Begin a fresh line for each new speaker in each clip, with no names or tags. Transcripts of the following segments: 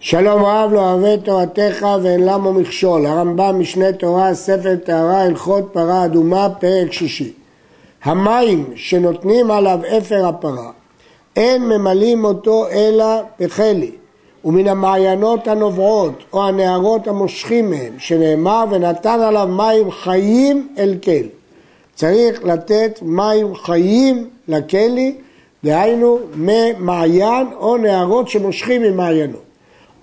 שלום רב לא אוהב תורתך ואין למה מכשול. הרמב"ם משנה תורה, ספר טהרה, הלכות פרה אדומה, פרק שישי. המים שנותנים עליו אפר הפרה, אין ממלאים אותו אלא בחלי, ומן המעיינות הנובעות או הנהרות המושכים מהם, שנאמר ונתן עליו מים חיים אל כל. צריך לתת מים חיים לכלי, דהיינו ממעיין או נהרות שמושכים ממעיינות.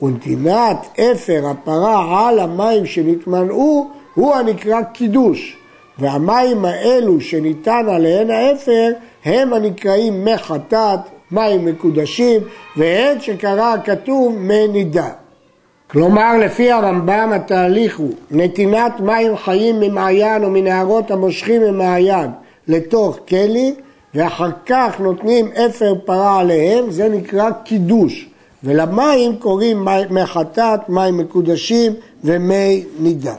ונתינת אפר הפרה על המים שנתמנעו הוא הנקרא קידוש והמים האלו שניתן עליהן האפר הם הנקראים מי חטאת, מים מקודשים ועת שקרא הכתוב מי נידה. כלומר לפי הרמב"ם התהליך הוא נתינת מים חיים ממעיין או מנהרות המושכים ממעיין לתוך כלי ואחר כך נותנים אפר פרה עליהם זה נקרא קידוש ולמים קוראים מי חטאת, מים מקודשים ומי נידה.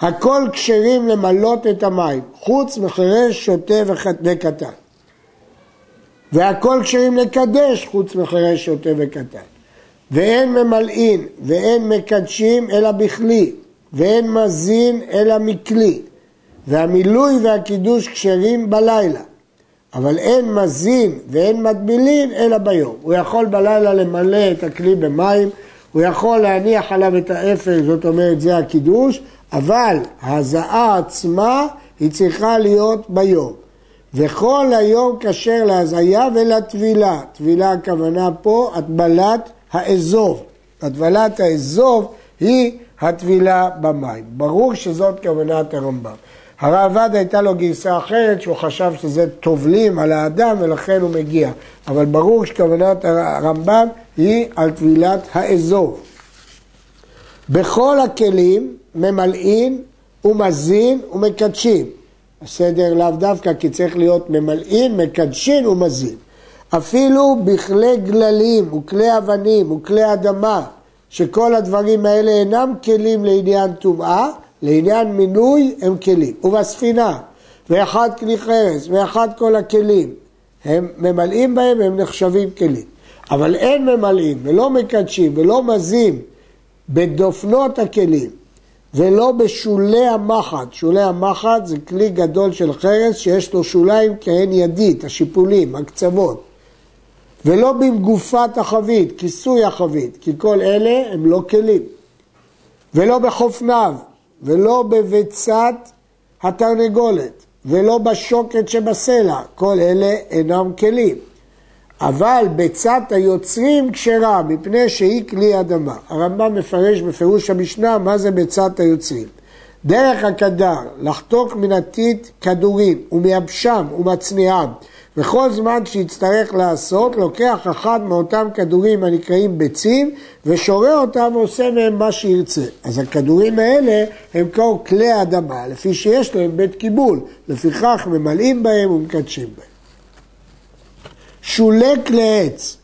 הכל כשרים למלות את המים, חוץ מחירש, שוטה וקטן. והכל כשרים לקדש, חוץ מחירש, שוטה וקטן. ואין ממלאין ואין מקדשים אלא בכלי, ואין מזין אלא מכלי. והמילוי והקידוש כשרים בלילה. אבל אין מזין ואין מטבילין אלא ביום. הוא יכול בלילה למלא את הכלי במים, הוא יכול להניח עליו את האפר, זאת אומרת זה הקידוש, אבל ההזעה עצמה היא צריכה להיות ביום. וכל היום כשר להזיה ולטבילה. טבילה הכוונה פה הטבלת האזוב. הטבלת האזוב היא הטבילה במים. ברור שזאת כוונת הרמב"ם. הרעב"ד הייתה לו גרסה אחרת שהוא חשב שזה טובלים על האדם ולכן הוא מגיע. אבל ברור שכוונת הרמב"ם היא על טבילת האזור. בכל הכלים ממלאים ומזין ומקדשים. הסדר לאו דווקא כי צריך להיות ממלאים, מקדשים ומזין. אפילו בכלי גללים וכלי אבנים וכלי אדמה, שכל הדברים האלה אינם כלים לעניין טומאה, לעניין מינוי הם כלים. ובספינה, ואחד כלי חרס, ואחד כל הכלים, הם ממלאים בהם, הם נחשבים כלים. אבל אין ממלאים, ולא מקדשים, ולא מזים בדופנות הכלים, ולא בשולי המחט. שולי המחט זה כלי גדול של חרס שיש לו שוליים כהן ידית, השיפולים, הקצוות. ולא במגופת החבית, כיסוי החבית, כי כל אלה הם לא כלים. ולא בחופניו, ולא בביצת התרנגולת, ולא בשוקת שבסלע, כל אלה אינם כלים. אבל ביצת היוצרים כשרה, מפני שהיא כלי אדמה. הרמב"ם מפרש בפירוש המשנה מה זה ביצת היוצרים. דרך הקדר, לחתוך מן הטיט כדורים, ומייבשם ומצניעם, וכל זמן שיצטרך לעשות, לוקח אחד מאותם כדורים הנקראים ביצים ושורה אותם ועושה מהם מה שירצה. אז הכדורים האלה הם כמו כלי אדמה, לפי שיש להם בית קיבול, לפיכך ממלאים בהם ומקדשים בהם. שולי כלי עץ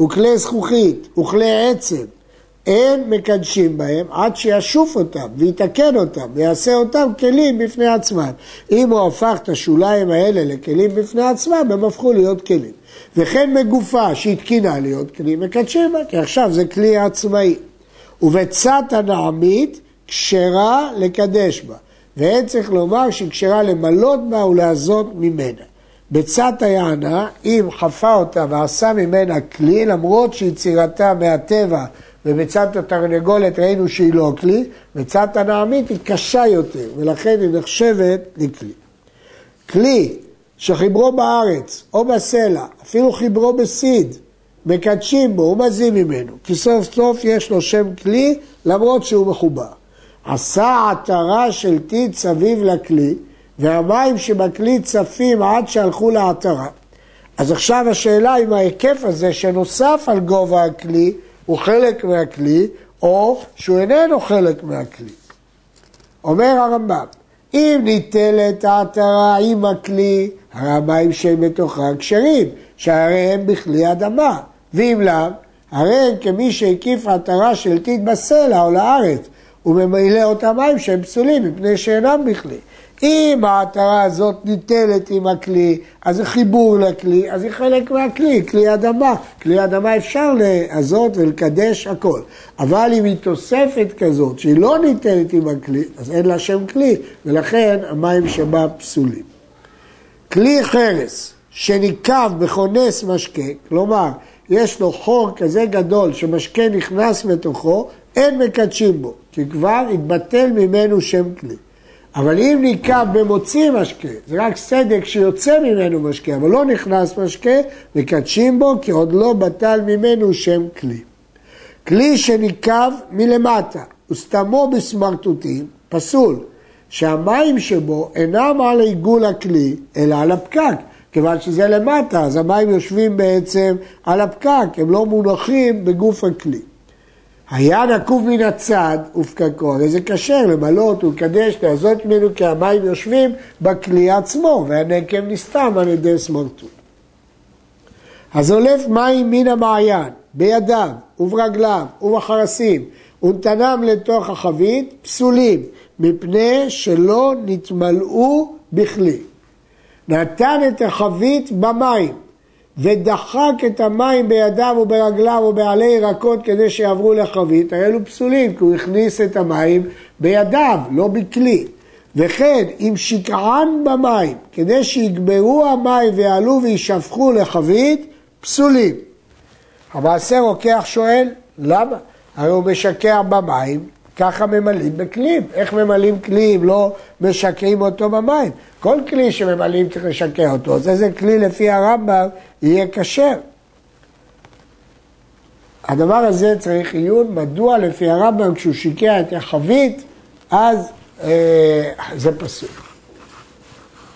וכלי זכוכית וכלי עצם אין מקדשים בהם עד שישוף אותם ויתקן אותם ויעשה אותם כלים בפני עצמם. אם הוא הפך את השוליים האלה לכלים בפני עצמם, הם הפכו להיות כלים. וכן מגופה שהתקינה להיות כלי, מקדשים בה, כי עכשיו זה כלי עצמאי. ובצת הנעמית כשרה לקדש בה. ואין צריך לומר שהיא כשרה למלות בה ולעזות ממנה. בצת היענה, אם חפה אותה ועשה ממנה כלי, למרות שיצירתה מהטבע וביצת התרנגולת ראינו שהיא לא כלי, ביצת הנעמית היא קשה יותר, ולכן היא נחשבת לכלי. כלי שחיברו בארץ או בסלע, אפילו חיברו בסיד, מקדשים בו ומזים ממנו, כי סוף סוף יש לו שם כלי למרות שהוא מחובר. עשה עטרה של טיט סביב לכלי, והמים שבכלי צפים עד שהלכו לעטרה. אז עכשיו השאלה אם ההיקף הזה שנוסף על גובה הכלי הוא חלק מהכלי, או שהוא איננו חלק מהכלי. אומר הרמב"ם, אם ניטלת העטרה עם הכלי, הרי המים שבתוכה כשרים, שהרי הם בכלי אדמה, ואם לאו, הרי הם כמי שהקיף עטרה של טיט בסלע או לארץ, וממילא אותם מים שהם פסולים מפני שאינם בכלי. אם העטרה הזאת ניטלת עם הכלי, אז זה חיבור לכלי, אז היא חלק מהכלי, כלי אדמה. כלי אדמה אפשר לעזות ולקדש הכל. אבל אם היא תוספת כזאת, שהיא לא ניטלת עם הכלי, אז אין לה שם כלי, ולכן המים שבה פסולים. כלי חרס שניקב בכונס משקה, כלומר, יש לו חור כזה גדול שמשקה נכנס בתוכו, אין מקדשים בו, כי כבר התבטל ממנו שם כלי. אבל אם ניקב במוציא משקה, זה רק סדק שיוצא ממנו משקה, אבל לא נכנס משקה, מקדשים בו, כי עוד לא בטל ממנו שם כלי. כלי שניקב מלמטה, וסתמו בסמרטוטים, פסול, שהמים שבו אינם על עיגול הכלי, אלא על הפקק. כיוון שזה למטה, אז המים יושבים בעצם על הפקק, הם לא מונחים בגוף הכלי. היה נקוב מן הצד ופקקו, הרי זה כשר למלות ולקדש, לעזות ממנו כי המים יושבים בכלי עצמו, והנקב נסתם על ידי סמרטוט. הזולף מים מן המעיין, בידיו וברגליו ובחרסים, ונתנם לתוך החבית, פסולים, מפני שלא נתמלאו בכלי. נתן את החבית במים, ודחק את המים בידיו וברגליו ובעלי ירקות כדי שיעברו לחבית, הרי אלו פסולים, כי הוא הכניס את המים בידיו, לא בכלי. וכן, אם שקען במים, כדי שיגברו המים ויעלו וישפכו לחבית, פסולים. המעשה רוקח שואל, למה? הרי הוא משקע במים, ככה ממלאים בכלים. איך ממלאים כלי אם לא משקעים אותו במים? כל כלי שממלאים צריך לשקע אותו, אז איזה כלי לפי הרמב"ם יהיה כשר? הדבר הזה צריך עיון, מדוע לפי הרמב"ם כשהוא שיקע את החבית, אז אה, זה פסול.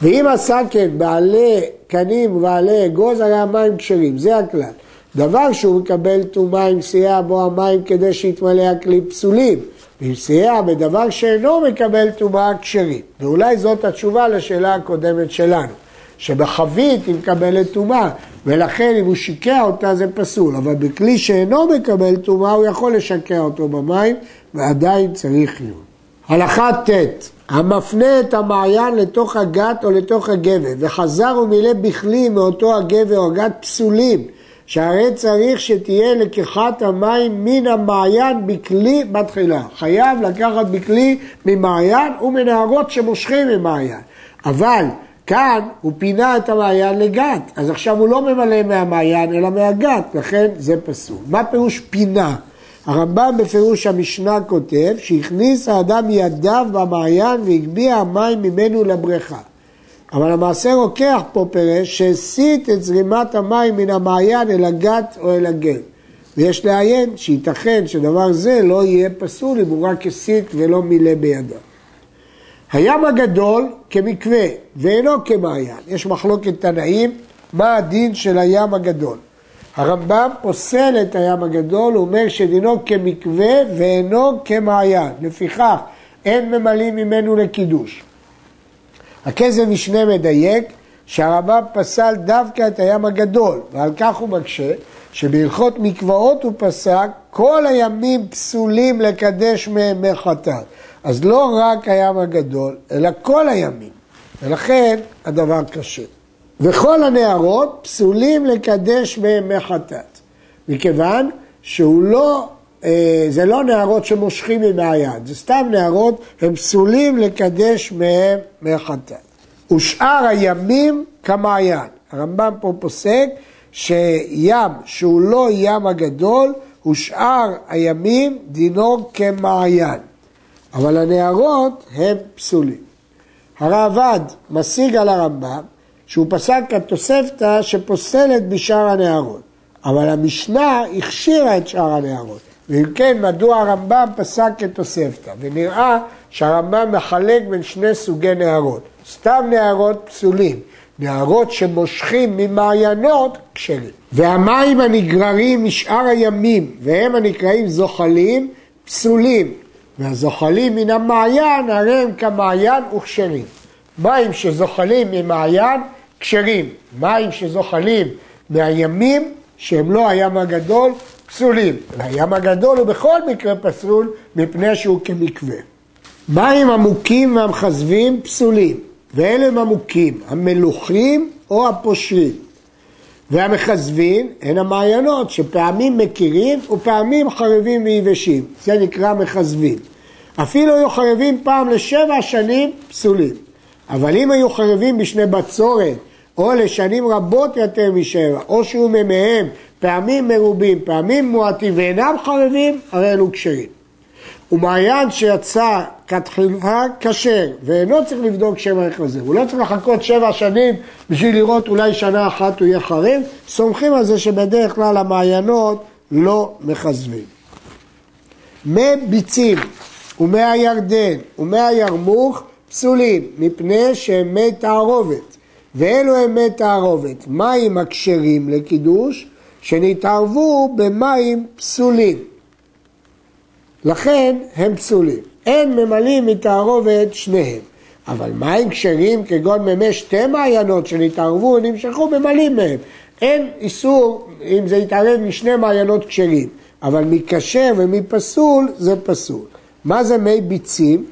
ואם עשה כן בעלי קנים ובעלי אגוז, הרי המים כשרים, זה הכלל. דבר שהוא מקבל טומאה אם סייע בו המים כדי שיתמלא הכלי פסולים. ואם סייע בדבר שאינו מקבל טומאה כשרים. ואולי זאת התשובה לשאלה הקודמת שלנו, שבחבית היא מקבלת טומאה, ולכן אם הוא שיקע אותה זה פסול, אבל בכלי שאינו מקבל טומאה הוא יכול לשקע אותו במים, ועדיין צריך עיון. הלכה ט' המפנה את המעיין לתוך הגת או לתוך הגבר, וחזר ומילא בכלי מאותו הגבר או הגת פסולים, שהרי צריך שתהיה לקיחת המים מן המעיין בכלי בתחילה. חייב לקחת בכלי ממעיין ומנהרות שמושכים ממעיין. אבל כאן הוא פינה את המעיין לגת, אז עכשיו הוא לא ממלא מהמעיין אלא מהגת, לכן זה פסול. מה פירוש פינה? הרמב"ם בפירוש המשנה כותב שהכניס האדם ידיו במעיין והגביה המים ממנו לבריכה. אבל המעשה רוקח פה פירש שהסיט את זרימת המים מן המעיין אל הגת או אל הגל. ויש לעיין שייתכן שדבר זה לא יהיה פסול אם הוא רק הסיט ולא מילא בידיו. הים הגדול כמקווה ואינו כמעיין. יש מחלוקת תנאים מה הדין של הים הגדול. הרמב"ם פוסל את הים הגדול, הוא אומר שדינו כמקווה ואינו כמעיין. לפיכך אין ממלאים ממנו לקידוש. הכסף משנה מדייק שהרמב"ם פסל דווקא את הים הגדול, ועל כך הוא מקשה שבהלכות מקוואות הוא פסק כל הימים פסולים לקדש מהם מי חטאת. אז לא רק הים הגדול, אלא כל הימים, ולכן הדבר קשה. וכל הנערות פסולים לקדש מהם מי חטאת, מכיוון שהוא לא זה לא נערות שמושכים עם היד, זה סתם נערות, הם פסולים לקדש מהם מחטאת. ושאר הימים כמעיין. הרמב"ם פה פוסק שים שהוא לא ים הגדול, ושאר הימים דינו כמעיין. אבל הנערות הם פסולים. הראב"ד משיג על הרמב"ם שהוא פסק כתוספתא שפוסלת בשאר הנערות. אבל המשנה הכשירה את שאר הנערות. ואם כן, מדוע הרמב"ם פסק כתוספתא? ונראה שהרמב"ם מחלק בין שני סוגי נהרות. סתם נהרות פסולים, נהרות שמושכים ממעיינות כשרים. והמים הנגררים משאר הימים, והם הנקראים זוחלים, פסולים. והזוחלים מן המעיין, הרי הם כמעיין וכשרים. מים שזוחלים ממעיין, כשרים. מים שזוחלים מהימים, שהם לא הים הגדול, פסולים. והים הגדול הוא בכל מקרה פסול מפני שהוא כמקווה. מים עמוקים והמכזבים פסולים, ואלה הם עמוקים, המלוכים או הפושרים. והמכזבים הן המעיינות שפעמים מכירים ופעמים חרבים ויבשים, זה נקרא מכזבים. אפילו היו חרבים פעם לשבע שנים פסולים, אבל אם היו חרבים בשני בצורת או לשנים רבות יותר משבע, או שהוא ממיהם פעמים מרובים, פעמים מועטים ואינם חרבים, הרי אלו כשרים. ומעיין שיצא כתחילה כשר, ואינו צריך לבדוק שם החזר, הוא לא צריך לחכות שבע שנים בשביל לראות אולי שנה אחת הוא יהיה חרב, סומכים על זה שבדרך כלל המעיינות לא מכזבים. מי ביצים ומי הירדן ומי הירמוך פסולים, מפני שהם מי תערובת, ואלו הם מי תערובת, מים הכשרים לקידוש, שנתערבו במים פסולים. לכן הם פסולים. אין ממלאים מתערובת שניהם. אבל מים כשרים כגון מימי שתי מעיינות שנתערבו, נמשכו ממלאים מהם. אין איסור אם זה יתערב משני מעיינות כשרים, אבל מכשר ומפסול זה פסול. מה זה מי ביצים?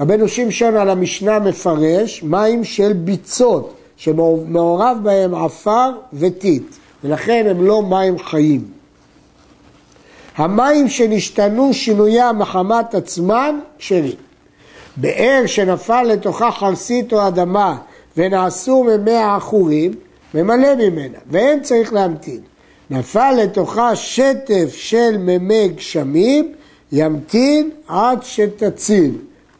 רבנו שמשון על המשנה מפרש מים של ביצות, שמעורב בהם עפר וטיט, ולכן הם לא מים חיים. המים שנשתנו שינוים מחמת עצמן, כשרים. באר שנפל לתוכה חרסית או אדמה ונעשו ממי העכורים, ממלא ממנה, ואין צריך להמתין. נפל לתוכה שטף של מימי גשמים, ימתין עד שתציל.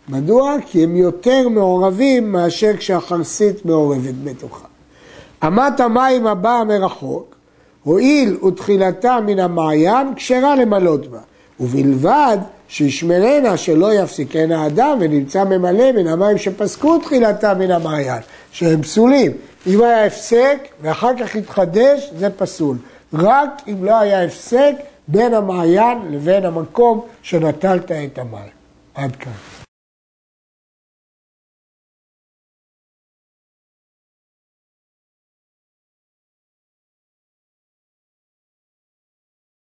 מדוע? כי הם יותר מעורבים מאשר כשהחרסית מעורבת בתוכה. אמת המים הבאה מרחוק, הואיל ותחילתה מן המעיין, כשרה למלות בה, ובלבד שישמרנה שלא יפסיקנה אדם ונמצא ממלא מן המים שפסקו תחילתה מן המעיין, שהם פסולים. אם היה הפסק ואחר כך התחדש, זה פסול. רק אם לא היה הפסק בין המעיין לבין המקום שנטלת את המים. עד כאן.